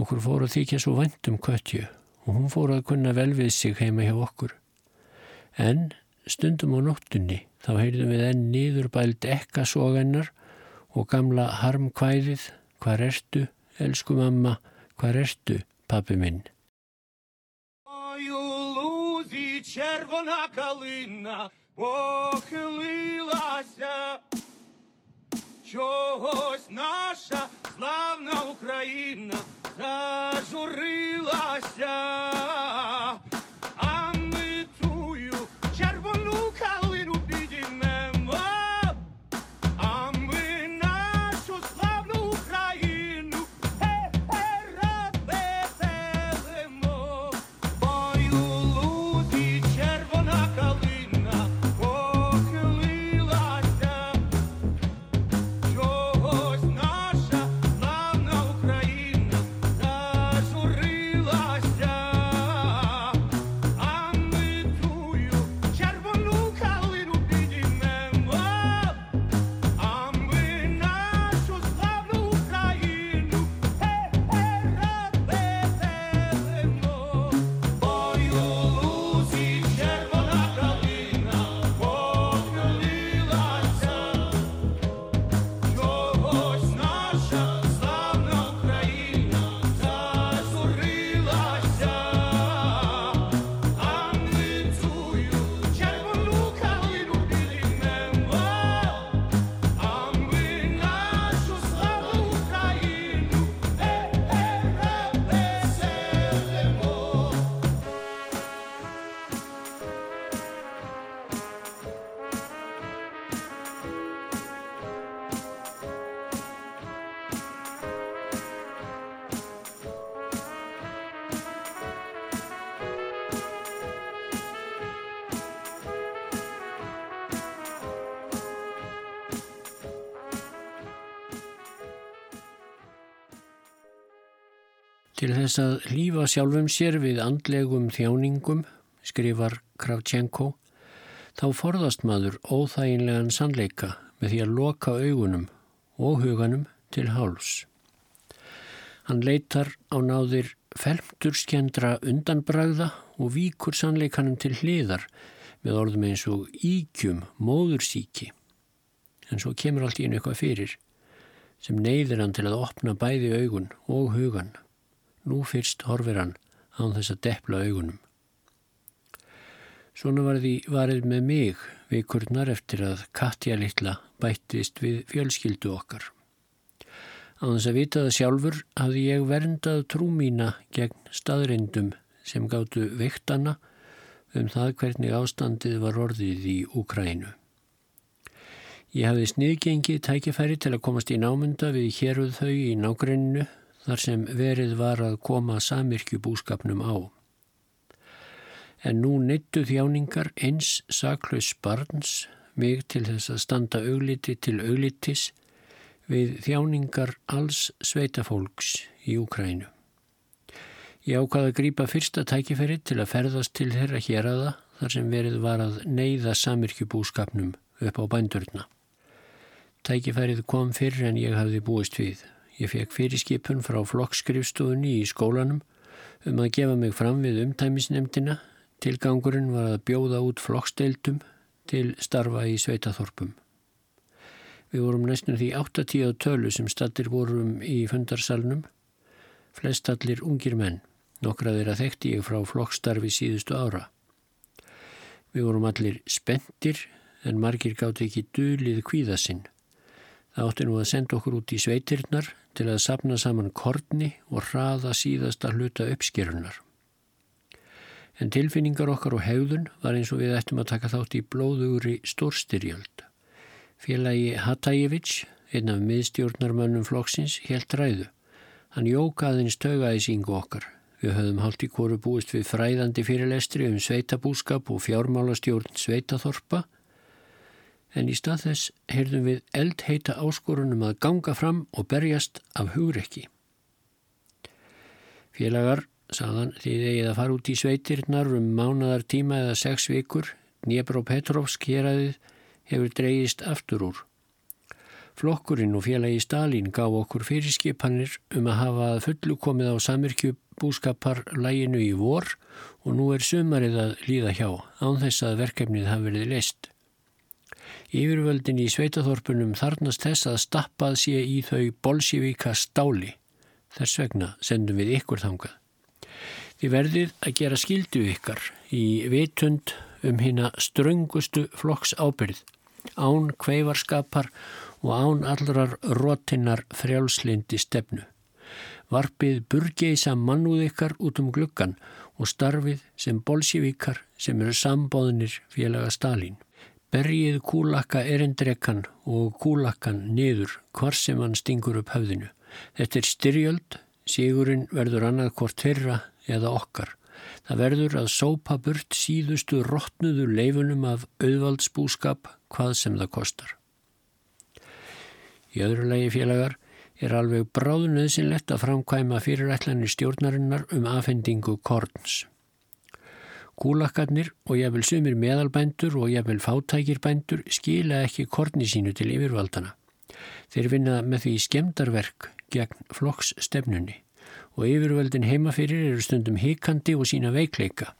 Okkur fór að þykja svo vandum Katju og hún fór að kunna vel við sig heima hjá okkur. En stundum á nóttunni þá heyrðum við enn nýður bæld ekka sogennar og gamla harmkvæðið Hvar ertu, elsku mamma, hvar ertu, pappi minn? червона калина похилилася, чогось наша славна Україна Зажурилася. Til þess að lífa sjálfum sér við andlegum þjáningum, skrifar Kravchenko, þá forðast maður óþæginlegan sannleika með því að loka augunum og huganum til háls. Hann leitar á náðir felmturskjendra undanbragða og víkur sannleikanum til hliðar með orðum eins og íkjum, móðursíki. En svo kemur allt í einu eitthvað fyrir sem neyðir hann til að opna bæði augun og hugan. Nú fyrst horfir hann án þess að deppla augunum. Svona var því varið með mig vikurnar eftir að Katja litla bættist við fjölskyldu okkar. Á þess að vita það sjálfur hafði ég verndað trú mína gegn staðrindum sem gáttu veiktana um það hvernig ástandið var orðið í Úkrænu. Ég hafði sniðgengi tækifæri til að komast í námynda við héruð þau í nágrenninu þar sem verið var að koma samirkju búskapnum á. En nú neittu þjáningar eins saklaus barns mig til þess að standa augliti til auglitis við þjáningar alls sveitafólks í Úkrænu. Ég ákvaði að grýpa fyrsta tækiferi til að ferðast til þeirra hér aða þar sem verið var að neyða samirkjubúskapnum upp á bændurna. Tækifærið kom fyrr en ég hafði búist við. Ég fekk fyrirskipun frá flokkskrifstofunni í skólanum um að gefa mig fram við umtæmisnemdina. Tilgangurinn var að bjóða út flokksteildum til starfa í sveitaþorpum. Við vorum næstum því 8-10 tölu sem stattir vorum í fundarsalnum. Flest allir ungir menn. Nokkraðir að þekkti ég frá flokkstarfi síðustu ára. Við vorum allir spendir en margir gátt ekki dulið kvíða sinn. Það átti nú að senda okkur út í sveitirnar til að sapna saman korni og hraða síðasta hluta uppskerunar. En tilfinningar okkar og hegðun var eins og við ættum að taka þátt í blóðugri stórstyrjöld. Félagi Hatajevits, einn af miðstjórnarmönnum flokksins, helt ræðu. Hann jókaðins taugaðisingu okkar. Við höfum hálft í kóru búist við fræðandi fyrirlestri um sveitabúskap og fjármálastjórn sveitaþorpa en í stað þess heyrðum við eldheita áskorunum að ganga fram og berjast af hugrekki. Félagar, saðan, þið eigið að fara út í sveitirnar um mánadar tíma eða sex vikur, Dnjepr og Petrovsk hér aðið hefur dreyist aftur úr. Flokkurinn og félagi Stalin gá okkur fyrirskipanir um að hafa fullu komið á samirkju búskaparlæginu í vor og nú er sumarið að líða hjá án þess að verkefnið hafi verið leist. Yfirvöldin í sveitaþorpunum þarnast þess að stappað sé í þau bolsjevíka stáli. Þess vegna sendum við ykkur þangað. Þið verðið að gera skildu ykkar í vitund um hérna ströngustu flokks ábyrð, án kveivarskapar og án allrar rótinnar frjálslindi stefnu. Varpið burgeisa mannúð ykkar út um gluggan og starfið sem bolsjevíkar sem eru sambóðinir félaga Stalin. Bergið kúlakka erindrekan og kúlakkan niður hvar sem hann stingur upp höfðinu. Þetta er styrjöld, sigurinn verður annað hvort þeirra eða okkar. Það verður að sópa burt síðustu rótnuðu leifunum af auðvaldsbúskap hvað sem það kostar. Í öðru lagi félagar er alveg bráðunöðsynlegt að framkvæma fyrirætlanir stjórnarinnar um afhendingu korns. Kúlakkarnir og jáfnvel sumir meðalbændur og jáfnvel fátækirbændur skila ekki korni sínu til yfirvaldana. Þeir vinna með því skemdarverk gegn flokksstefnunni og yfirvöldin heimafyrir eru stundum hikandi og sína veikleika.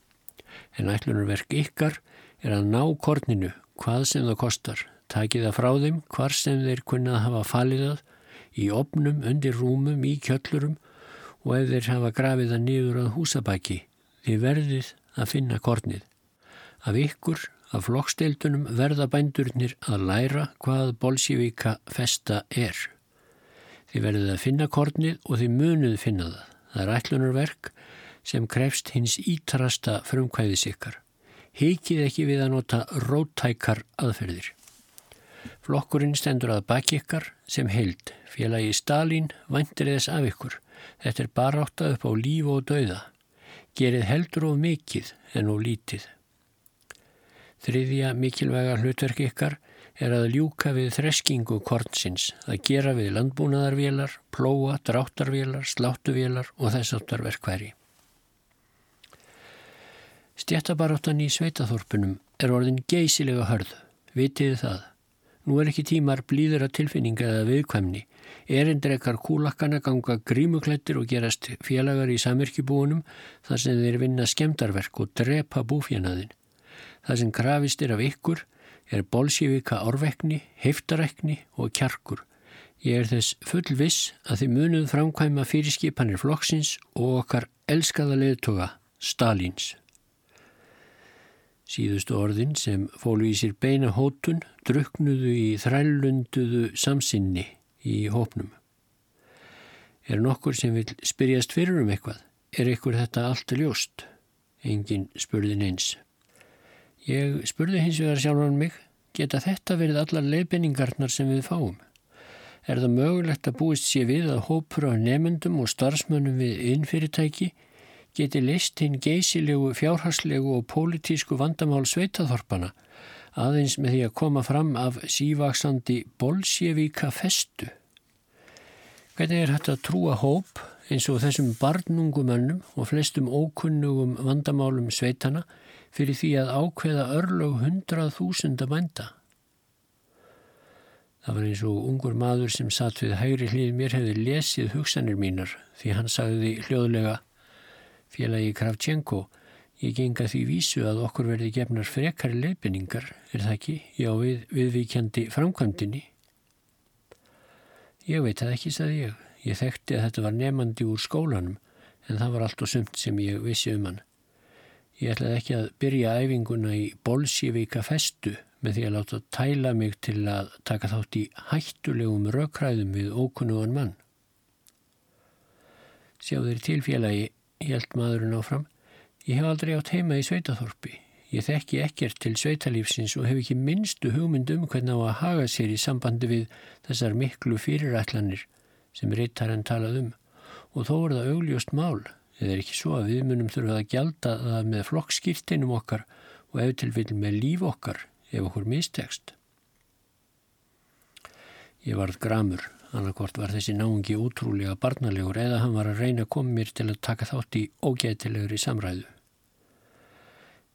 En ætlunarverk ykkar er að ná korninu hvað sem það kostar Takið það frá þeim hvar sem þeir kunnað hafa faliðað í opnum, undir rúmum, í kjöllurum og ef þeir hafa grafið það niður að húsabæki, þið verðið að finna kornið. Af ykkur, af flokksteildunum, verða bændurnir að læra hvað Bolsjevíka festa er. Þið verðið að finna kornið og þið munuð finna það. Það er ætlunarverk sem krefst hins ítrasta frumkvæðis ykkar. Heikið ekki við að nota róttækar aðferðir. Flokkurinn stendur að baki ykkar sem held. Félagi Stalin væntir þess af ykkur. Þetta er bara áttað upp á líf og dauða. Gerið heldur of mikið en of lítið. Þriðja mikilvæga hlutverk ykkar er að ljúka við þreskingu kornsins, að gera við landbúnaðarvélar, plóa, dráttarvélar, sláttuvélar og þess áttar verkværi. Stjættabaráttan í sveitaþorpunum er orðin geysilega hörð, vitið það. Nú er ekki tímar blíður að tilfinninga eða viðkvæmni. Erindrekar kúlakkana ganga grímuklættir og gerast félagar í samirkjubúunum þar sem þeir vinna skemdarverk og drepa búfjanaðin. Það sem krafist er af ykkur er bolsjevika orvekni, heftarekni og kjarkur. Ég er þess full viss að þið munuð framkvæma fyrirskipanir flokksins og okkar elskaða leðtoga Stalins. Síðustu orðin sem fólu í sér beina hótun druknuðu í þrælunduðu samsinni í hópnum. Er nokkur sem vil spyrjast fyrir um eitthvað? Er ykkur þetta allt ljóst? Engin spurðin eins. Ég spurði hins vegar sjálfan mig, geta þetta verið allar leifinningarnar sem við fáum? Er það mögulegt að búist sé við að hópur af nefendum og starfsmönnum við innfyrirtæki geti list hinn geysilegu, fjárharslegu og pólitísku vandamál sveitaþorpana aðeins með því að koma fram af sívaksandi bolsjevíka festu. Hvernig er hægt að trúa hóp eins og þessum barnungumönnum og flestum ókunnugum vandamálum sveitana fyrir því að ákveða örlög hundrað þúsunda bænda? Það var eins og ungur maður sem satt við hægri hlið mér hefði lesið hugsanir mínar því hann sagði hljóðlega Félagi Kravtjenko, ég genga því vísu að okkur verði gefnar frekari leifinningar, er það ekki, já við viðvíkjandi framkvæmdini. Ég veit það ekki, sagði ég. Ég þekkti að þetta var nefandi úr skólanum, en það var allt og sumt sem ég vissi um hann. Ég ætlaði ekki að byrja æfinguna í Bolsjevíka festu með því að láta tæla mig til að taka þátt í hættulegum rökkræðum við ókunnugan mann. Sjá þeir tilfélagi, held maðurinn áfram, ég hef aldrei átt heima í sveitaþorpi. Ég þekki ekkert til sveitalífsins og hef ekki minnstu hugmynd um hvernig á að haga sér í sambandi við þessar miklu fyrirætlanir sem Rittarinn talað um og þó er það augljóst mál eða ekki svo að við munum þurfa að gjalda það með flokkskýrtinum okkar og ef til vil með líf okkar ef okkur mistekst. Ég varð gramur, annarkort var þessi náungi útrúlega barnalegur eða hann var að reyna mér til að taka þátt í ógætilegur í samræðu.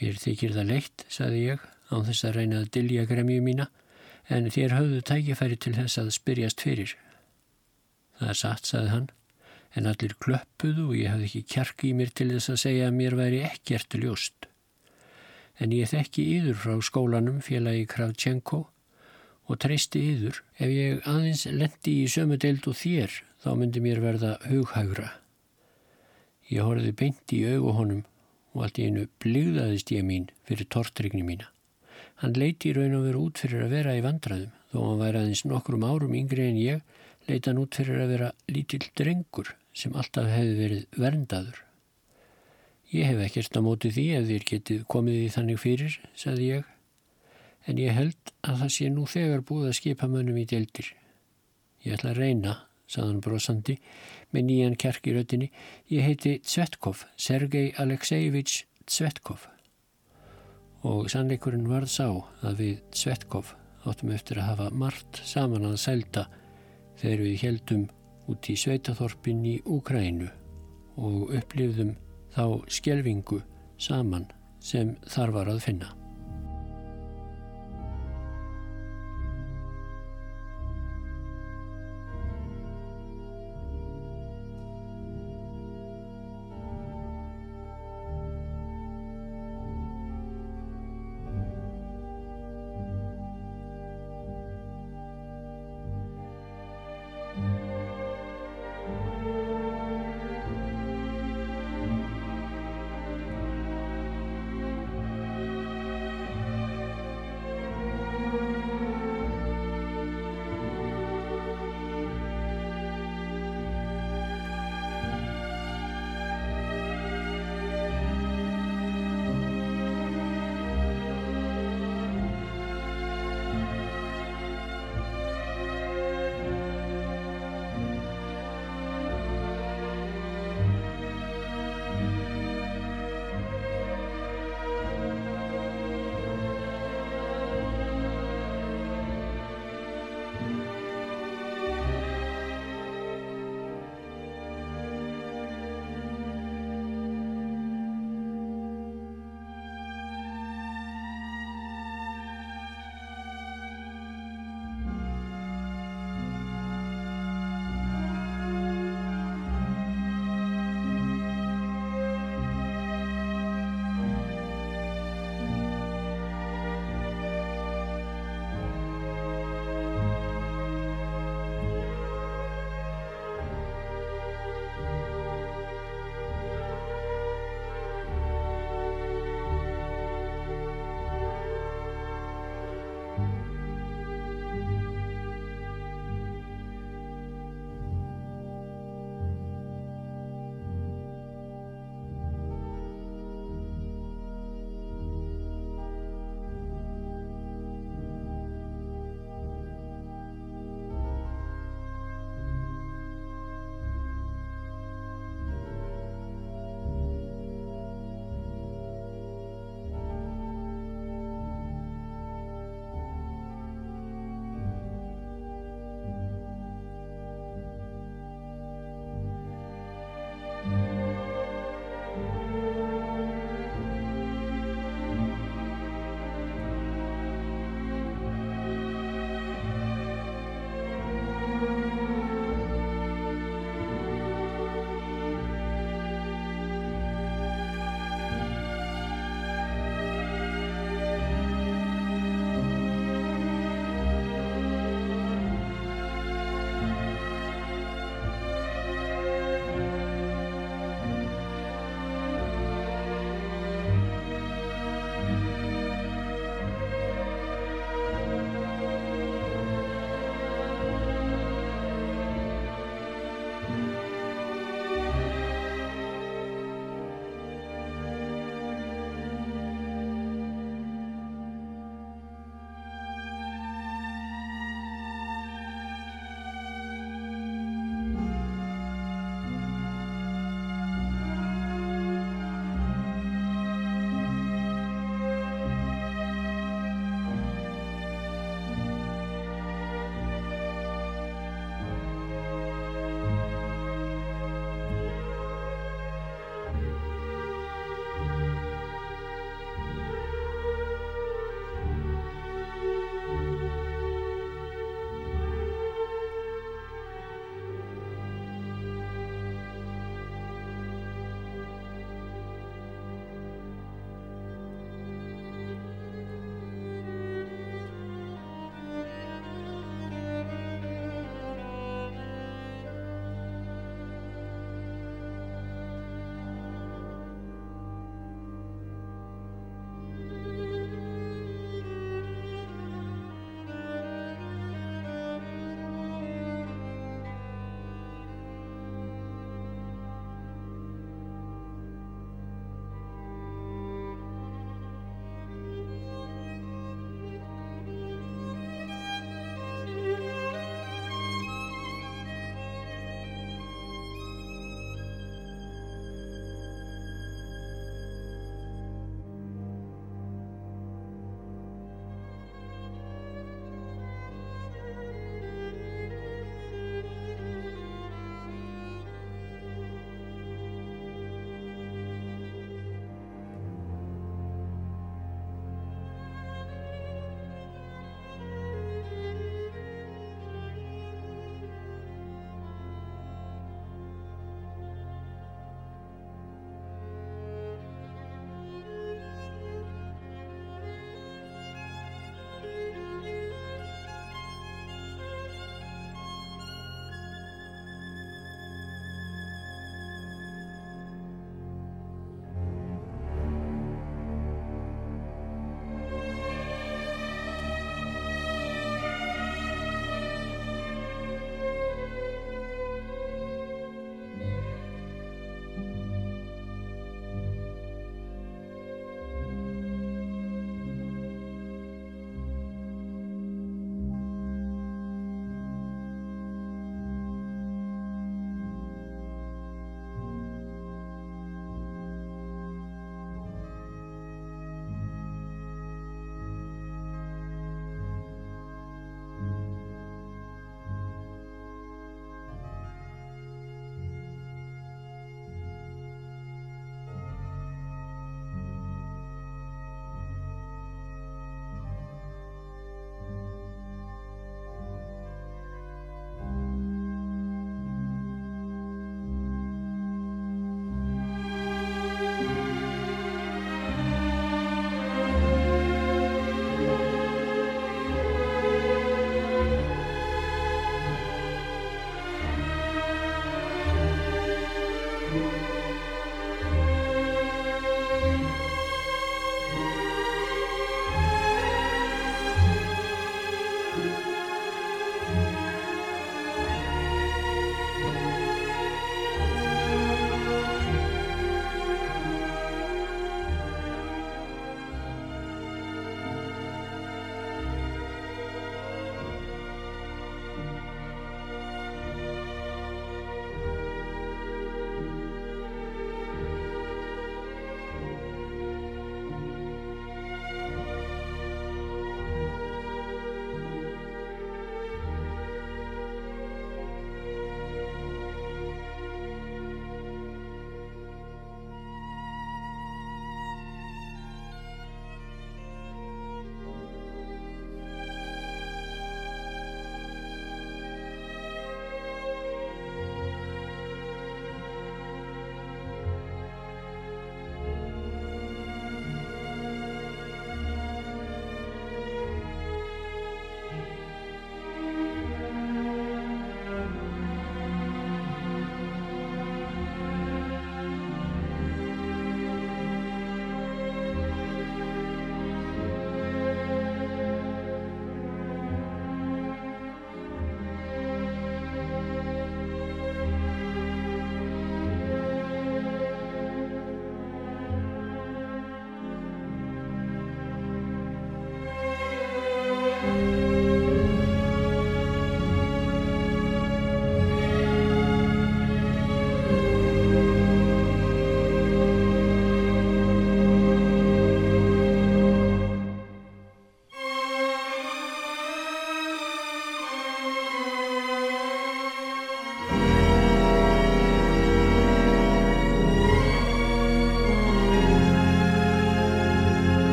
Mér þykir það leitt, saði ég, án þess að reyna að dilja gremju mína, en þér höfðu tækifæri til þess að spyrjast fyrir. Það er satt, saði hann, en allir klöppuðu og ég hafði ekki kjark í mér til þess að segja að mér væri ekkert ljóst. En ég þekki yður frá skólanum félagi Kravchenko og treysti yður. Ef ég aðeins lendi í sömu deild og þér, þá myndi mér verða hughægra. Ég horfið beint í augu honum og allt í einu blíðaðist ég mín fyrir tortrygni mína. Hann leiti í raun og veru út fyrir að vera í vandraðum, þó hann væri aðeins nokkrum árum yngri en ég, leita hann út fyrir að vera lítill drengur sem alltaf hefði verið verndaður. Ég hef ekkert á móti því ef þér getið komið í þannig fyrir, sagði ég, en ég held að það sé nú þegar búið að skipa mönnum í deildir. Ég ætla að reyna, sagðan brosandi, með nýjan kjark í röttinni. Ég heiti Tsvetkov, Sergei Aleksejevits Tsvetkov. Og sannleikurinn varð sá að við Tsvetkov áttum eftir að hafa margt saman að sælda þegar við heldum út í sveitaþorpin í Úkrænu og upplifðum þá skjelvingu saman sem þar var að finna.